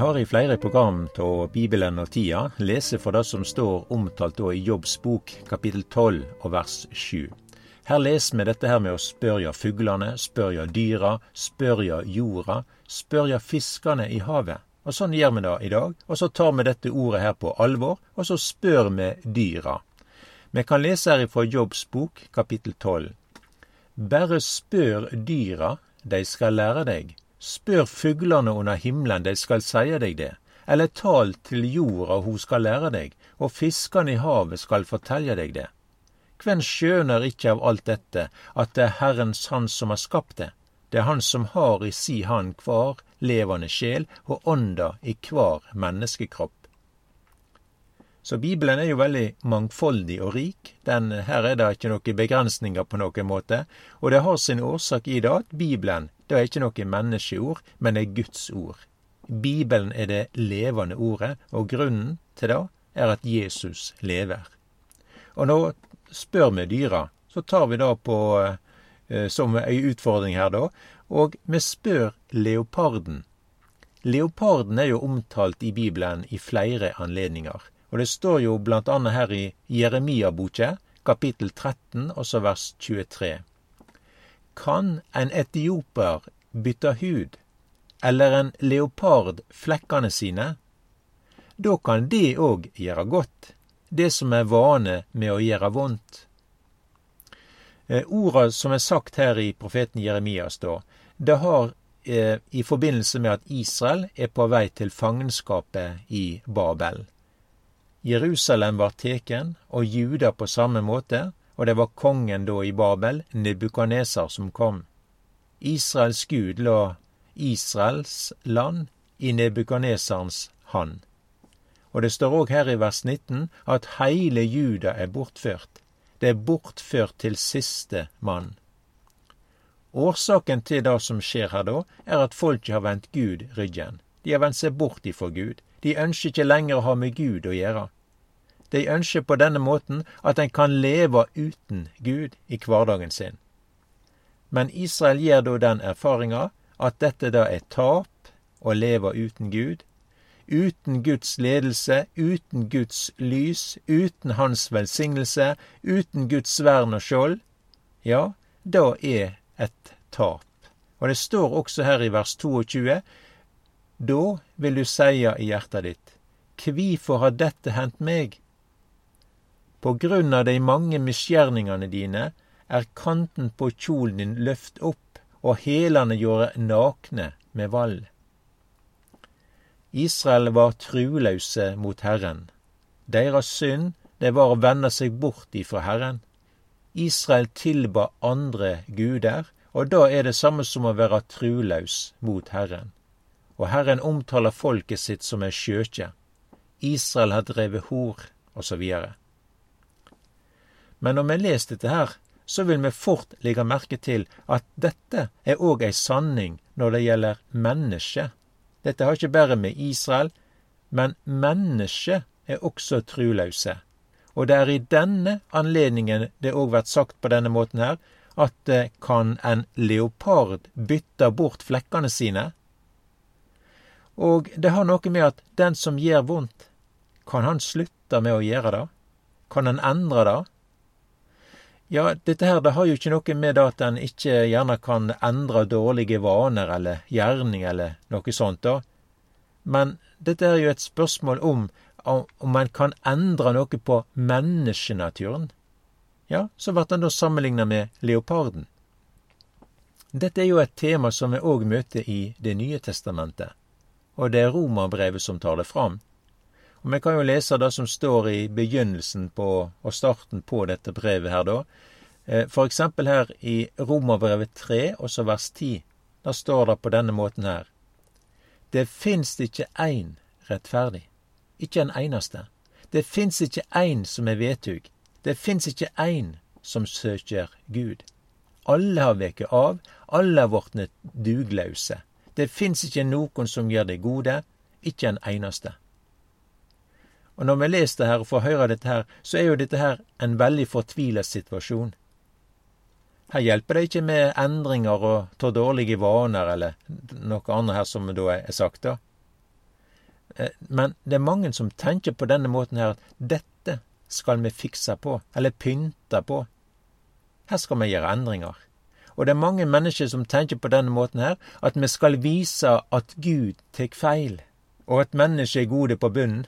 har i flere program av Bibelen og tida lese for det som står omtalt i Jobbs bok, kapittel 12 og vers 7. Her leser vi dette her med å spørja fuglene, spørja dyra, spørja jorda, spørja fiskene i havet. Og Sånn gjør vi det i dag. Og så tar vi dette ordet her på alvor, og så spør vi dyra. Vi kan lese her ifra Jobbs bok, kapittel 12. Bare spør dyra, de skal lære deg. Spør fuglene under himmelen, de skal seie deg det. Eller tal til jorda, hun skal lære deg, og fiskene i havet skal fortelle deg det. Hvem skjønner ikke av alt dette, at det er Herrens Han som har skapt det? Det er Han som har i si hand hver levende sjel og ånda i hver menneskekropp. Så Bibelen er jo veldig mangfoldig og rik. Den, her er det ikke noen begrensninger på noen måte. Og det har sin årsak i det at Bibelen det er ikke noe menneskeord, men det er Guds ord. Bibelen er det levende ordet, og grunnen til det er at Jesus lever. Og nå spør vi dyra, så tar vi det på eh, som ei utfordring her, da, og vi spør leoparden. Leoparden er jo omtalt i Bibelen i flere anledninger, og det står jo annet her i Jeremia-boka, kapittel 13, også vers 23. Kan en etioper bytte hud, eller en leopard flekkene sine? Da kan det òg gjøre godt, det som er vane med å gjøre vondt. Eh, orda som er sagt her i profeten Jeremias, da, det har eh, i forbindelse med at Israel er på vei til fangenskapet i Babel. Jerusalem var teken, og Juda på samme måte, og det var kongen da i Babel, Nebukaneser, som kom. Israels gud la Israels land i Nebukaneserens hand. Og det står òg her i vers 19 at heile Juda er bortført. Det er bortført til siste mann. Årsaken til det som skjer her da, er at folket har vendt Gud ryggen. De har vendt seg bort ifra Gud. De ønsker ikke lenger å ha med Gud å gjøre. De ønsker på denne måten at en kan leve uten Gud i hverdagen sin. Men Israel gjør da den erfaringa at dette da er tap å leve uten Gud. Uten Guds ledelse, uten Guds lys, uten Hans velsignelse, uten Guds vern og skjold, ja, da er et tap. Og det står også her i vers 22, da vil du seie i hjertet ditt, kvifor har dette hendt meg? På grunn av de mange misgjerningane dine er kanten på kjolen din løft opp, og hælane gjorde nakne med vall. Israel var trulause mot Herren. Deira synd, det var å vende seg bort ifra Herren. Israel tilba andre guder, og da er det samme som å være trulaus mot Herren. Og Herren omtaler folket sitt som en skjøkje. Israel har drevet hor, osv. Men når vi leser dette her, så vil vi fort legge merke til at dette er òg ei sanning når det gjelder mennesket. Dette har ikke bare med Israel, men mennesket er også truløse. Og det er i denne anledningen det òg blir sagt på denne måten her, at eh, kan en leopard bytte bort flekkene sine? Og det har noe med at den som gjør vondt, kan han slutte med å gjøre det? Kan han endre det? Ja, dette her det har jo ikke noe med at en ikke gjerne kan endre dårlige vaner eller gjerning eller noe sånt, da. Men dette er jo et spørsmål om om en kan endre noe på menneskenaturen. Ja, så blir en da sammenligna med leoparden. Dette er jo et tema som vi òg møter i Det nye testamentet, og det er romerbrevet som tar det fram. Og Vi kan jo lese det som står i begynnelsen på, og starten på dette brevet her, da. Eh, eksempel her i Romerbrevet 3, også vers 10. Da står det på denne måten her. Det fins ikke én rettferdig. Ikke en eneste. Det fins ikke én som er vedtug. Det fins ikke én som søker Gud. Alle har veket av, alle har vortne duglause. Det fins ikke noen som gjør det gode, ikke en eneste. Og når vi leser det her og får høre dette her, så er jo dette her en veldig fortvilet situasjon. Her hjelper det ikke med endringer og ta dårlige vaner eller noe annet her som da er sagt, da. eh, men det er mange som tenker på denne måten her at dette skal vi fikse på, eller pynte på. Her skal vi gjøre endringer. Og det er mange mennesker som tenker på denne måten her, at vi skal vise at Gud tar feil, og at mennesket er gode på bunnen.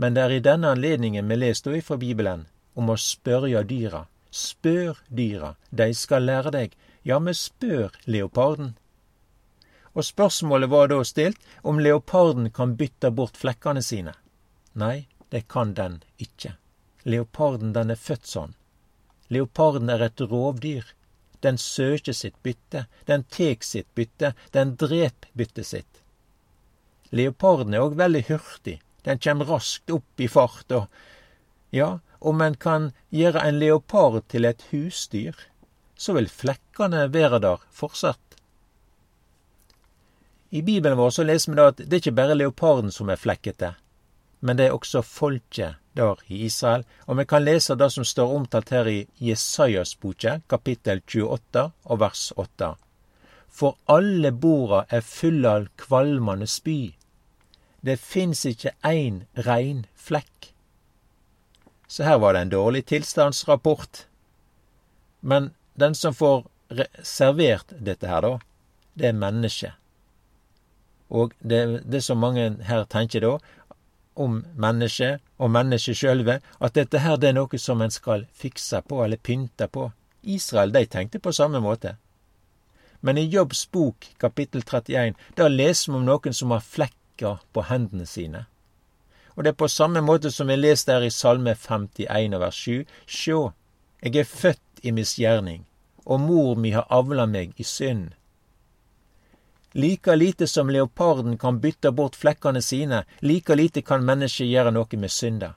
Men det er i denne anledningen vi leser fra Bibelen om å spørre dyra. Spør dyra, de skal lære deg. Ja, vi spør leoparden. Og spørsmålet var da stilt om leoparden kan bytte bort flekkene sine. Nei, det kan den ikke. Leoparden, den er født sånn. Leoparden er et rovdyr. Den søker sitt bytte, den tek sitt bytte, den drep byttet sitt. Leoparden er òg veldig hurtig, den kjem raskt opp i fart, og ja, om en kan gjøre en leopard til et husdyr, så vil flekkene være der fortsatt. I Bibelen vår så leser vi da at det er ikke bare leoparden som er flekkete, men det er også folket der i Israel, og vi kan lese det som står omtalt her i Jesajas boke, kapittel 28 og vers 8. For alle borda er fulle av kvalmende spy. Det fins ikke ein rein flekk. Så her var det en dårlig tilstandsrapport. Men den som får servert dette her, da, det er mennesket. Og det, det som mange her tenker da, om mennesket og mennesket sjølve, at dette her det er noe som en skal fikse på eller pynte på. Israel de tenkte på samme måte. Men i Jobbs bok kapittel 31, da leser vi om noen som har flekker på hendene sine. Og det er på samme måte som vi leser der i Salme 51 vers 7. Sjå, jeg er født i misgjerning, og mor mi har avla meg i synd. Like lite som leoparden kan bytte bort flekkene sine, like lite kan mennesket gjøre noe med synda.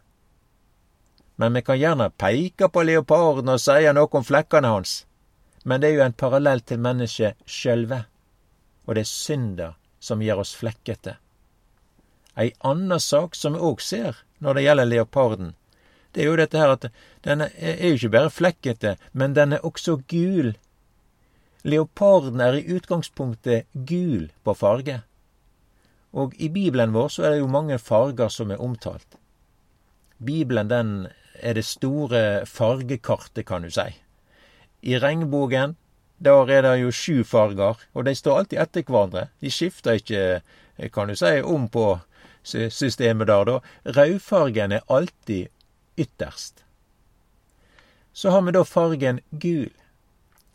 Men vi kan gjerne peke på leoparden og si noe om flekkene hans. Men det er jo en parallell til mennesket sjølve, og det er synda som gjør oss flekkete. Ei anna sak som vi òg ser når det gjelder leoparden, det er jo dette her at den er jo ikke bare flekkete, men den er også gul Leoparden er i utgangspunktet gul på farge. Og i Bibelen vår så er det jo mange farger som er omtalt. Bibelen den er det store fargekartet, kan du si. I regnbogen er det jo sju farger, og de står alltid etter hverandre. De skifter ikke, kan du si, om på systemet der, da. Rødfargen er alltid ytterst. Så har vi da fargen gul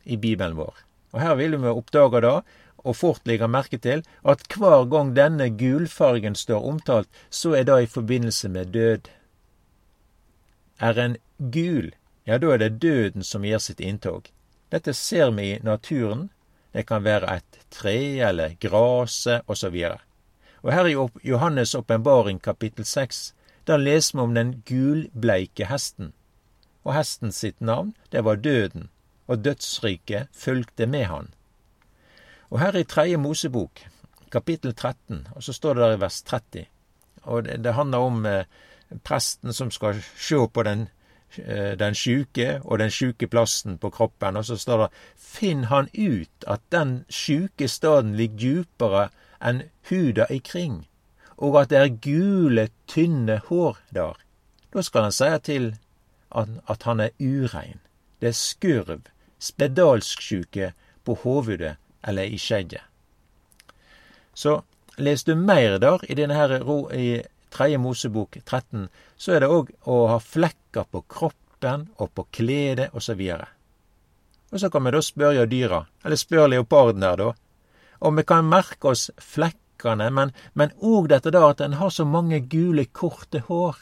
i Bibelen vår. Og her vil vi oppdage da, og fort legge merke til, at hver gang denne gulfargen står omtalt, så er det i forbindelse med død. Er en gul, ja, da er det døden som gjør sitt inntog. Dette ser vi i naturen. Det kan være et tre eller graset osv. Og her i Johannes' åpenbaring kapittel seks, der leser vi om den gulbleike hesten. Og hesten sitt navn, det var Døden og dødsriket fulgte med han. Og her i Tredje Mosebok, kapittel 13, og så står det der i vers 30, og det, det handler om eh, presten som skal se på den, eh, den sjuke og den sjuke plassen på kroppen, og så står det Finn han ut at den sjuke staden ligger djupere enn huda ikring, og at det er gule, tynne hår der. Da skal han si til at, at han er urein. Det er skurv, spedalsksjuke på hovudet eller i skjegget. Så les du mer der i denne her i Tredje Mosebok 13, så er det òg å ha flekker på kroppen og på kledet osv. Og, og så kan vi da spørre dyra, eller spørre leoparden der, da. Og vi kan merke oss flekkene, men òg dette da at en har så mange gule, korte hår.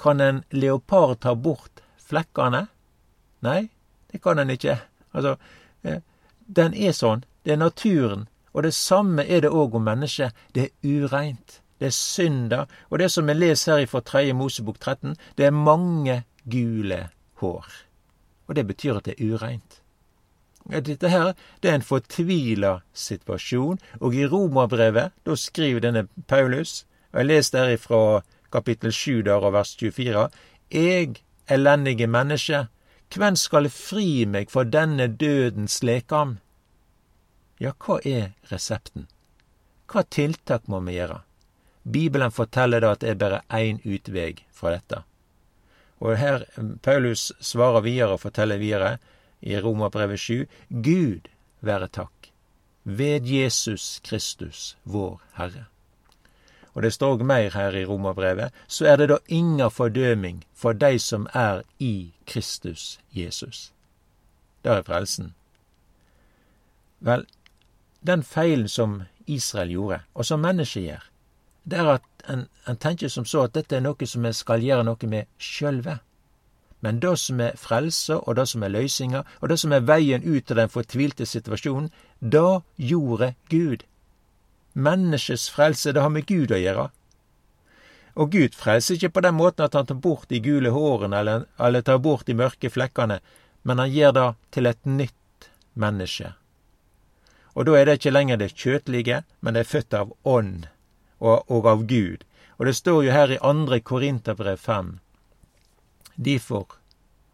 Kan en leopard ta bort flekkene? Nei, det kan en ikke. Altså, eh, den er sånn. Det er naturen. Og det samme er det òg om mennesket. Det er ureint. Det er synder. Og det som vi leser her fra 3. Mosebok 13, det er mange gule hår. Og det betyr at det er ureint. Dette her, det er en fortvila situasjon, og i Romerbrevet, da skriver denne Paulus, og jeg leser der fra kapittel 7 der og vers 24, Eg, elendige menneske, Kven skal fri meg for denne dødens lekam? Ja, hva er resepten? hva tiltak må vi gjøre? Bibelen forteller da at det er bare én utvei fra dette. Og her Paulus svarer videre og forteller videre i Romerbrevet 7 Gud være takk ved Jesus Kristus, vår Herre. Og det står òg mer her i Romerbrevet, så er det da inga fordøming for de som er i Kristus Jesus. Det er frelsen. Vel, den feilen som Israel gjorde, og som mennesket gjør, det er at en, en, tenker som så at dette er noe som vi skal gjøre noe med sjølve. Men det som er frelse, og det som er løsninga, og det som er veien ut av den fortvilte situasjonen, det gjorde Gud. Menneskets frelse, det har med Gud å gjøre. Og Gud frelser ikke på den måten at han tar bort de gule hårene eller, eller tar bort de mørke flekkene, men han gjør det til et nytt menneske. Og da er det ikke lenger det kjøtlige, men det er født av ånd og, og av Gud. Og det står jo her i andre Korinterbrev fem. Derfor,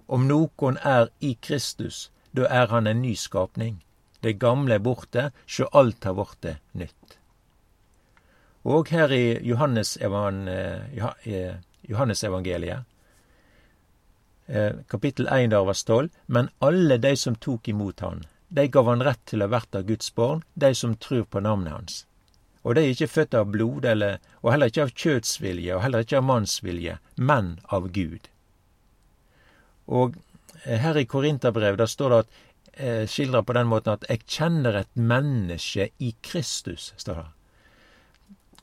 om noen er i Kristus, da er han en ny skapning. Det gamle er borte, sjå alt har vorte nytt. Og her i Johannesevangeliet, evan, Johannesevangeliet eh, kapittel 1 der vers 12, men alle de som tok imot han, de gav han rett til å verte Guds barn, de som tror på navnet hans. Og de er ikke født av blod, eller, og heller ikke av kjøtsvilje, og heller ikke av mannsvilje, men av Gud. Og eh, her i Korinterbrevet der står det at eh, skildra på den måten at 'jeg kjenner et menneske i Kristus', står det.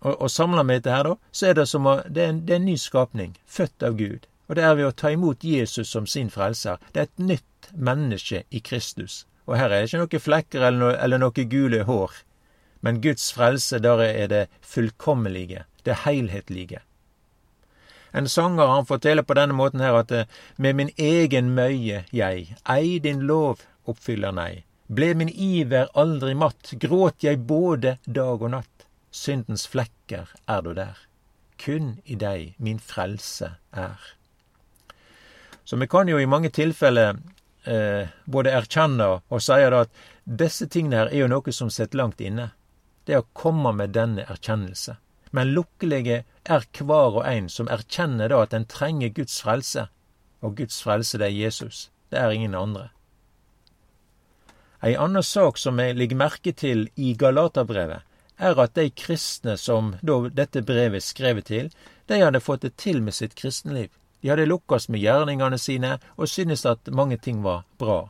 Og, og samla med dette her, da, så er det som å, det er, en, det er en ny skapning, født av Gud. Og det er ved å ta imot Jesus som sin frelser. Det er et nytt menneske i Kristus. Og her er det ikke noen flekker eller, no, eller noe gule hår. Men Guds frelse, der er det fullkommelige, det helhetlige. En sanger han forteller på denne måten her at eh, med min egen møye jeg, ei din lov oppfyller nei. Ble min iver aldri matt, gråt jeg både dag og natt. Syndens flekker er du der. Kun i deg min frelse er. Så vi kan jo i mange tilfeller eh, både erkjenne og si at disse tingene her er jo noe som sitter langt inne det å komme med denne erkjennelse. Men lukkelige er hver og en som erkjenner da at en trenger Guds frelse. Og Guds frelse, det er Jesus. Det er ingen andre. Ei anna sak som jeg legger merke til i Galaterbrevet, er at de kristne som da dette brevet er skrevet til, de hadde fått det til med sitt kristenliv. De hadde lukkast med gjerningene sine og syntes at mange ting var bra.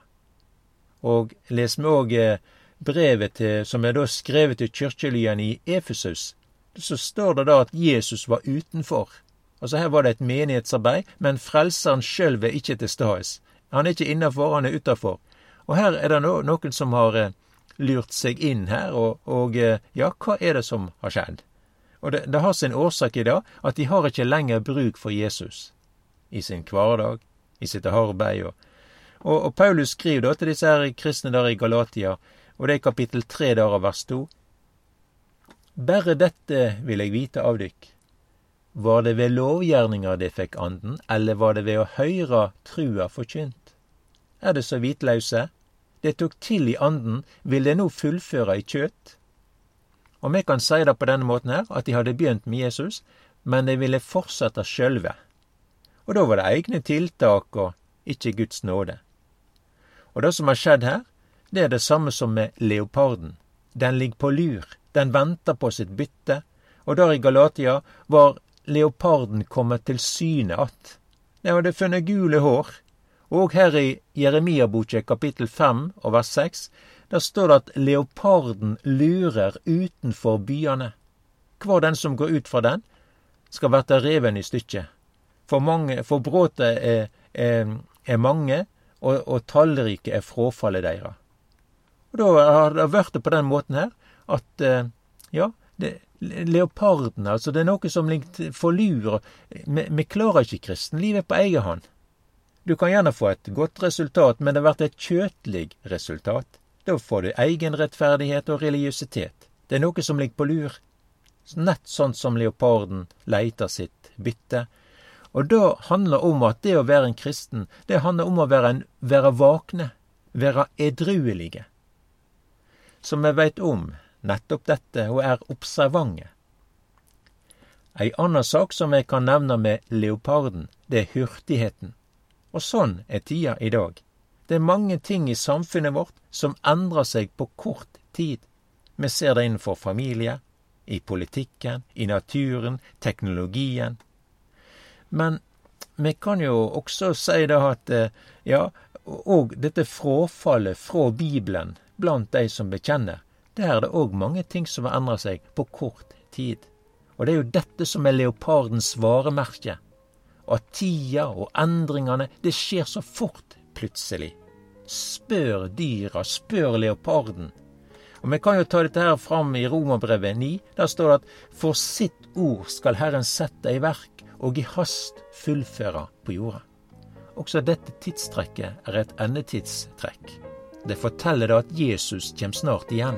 Og les vi òg brevet til, som er da skrevet til kirkelyene i Efesus, så står det da at Jesus var utenfor. Altså Her var det et menighetsarbeid, men frelseren sjøl er ikke til stades. Han er ikke innafor, han er utafor. Og her er det noen som har eh, lurt seg inn her, og, og, eh, ja, hva er det som har skjedd? Og det, det, har sin årsak i det at de har ikke lenger bruk for Jesus i sin hverdag, i sitt arbeid. Og, og, og Paulus skriver da til disse her kristne der i Galatia og det er kapittel tre der av vers to. Berre dette vil eg vite av dykk. Var det ved lovgjerninger de fikk anden, eller var det ved å høyre trua forkynt? Er det så hvitlause? Det tok til i anden, vil det nå fullføre i kjøt? Og vi kan seie det på denne måten her, at de hadde begynt med Jesus, men de ville fortsette sjølve. Og da var det egne tiltak og ikke Guds nåde. Og det som har skjedd her, det er det samme som med leoparden. Den ligger på lur, den venter på sitt bytte, og der i Galatia var leoparden kommet til syne att. Den hadde funnet gule hår. Og her i Jeremia-boka kapittel fem og vers seks, der står det at leoparden lurer utenfor byene. Hver den som går ut fra den, skal verte reven i stykket. For, mange, for bråtet er, er, er mange, og, og tallrike er frafallet deres. Og da har det vært det på den måten her at eh, ja, det, leoparden, altså det er noe som ligger for lur. Vi klarer ikke kristenlivet på egen hånd. Du kan gjerne få et godt resultat, men det vært et kjøtlig resultat. Da får du egenrettferdighet og religiøsitet. Det er noe som ligger på lur. Nett sånn som leoparden leiter sitt bytte. Og da handler det om at det å være en kristen, det handler om å være, en, være vakne, være edruelige. Som vi veit om, nettopp dette og er observante. Ei anna sak som jeg kan nevne med leoparden, det er hurtigheten. Og sånn er tida i dag. Det er mange ting i samfunnet vårt som endrer seg på kort tid. Vi ser det innenfor familie, i politikken, i naturen, teknologien. Men vi kan jo også si det at eh, ja, og dette frafallet fra Bibelen blant de som bekjenner, der er det òg mange ting som har endra seg på kort tid. Og det er jo dette som er leopardens varemerke. At tida og endringene, det skjer så fort plutselig. Spør dyra, spør leoparden. Og Vi kan jo ta dette her fram i Romerbrevet 9. Der står det at for sitt ord skal Herren sette i verk og i hast fullføre på jorda. Også dette tidstrekket er et endetidstrekk. Det forteller da at Jesus kommer snart igjen.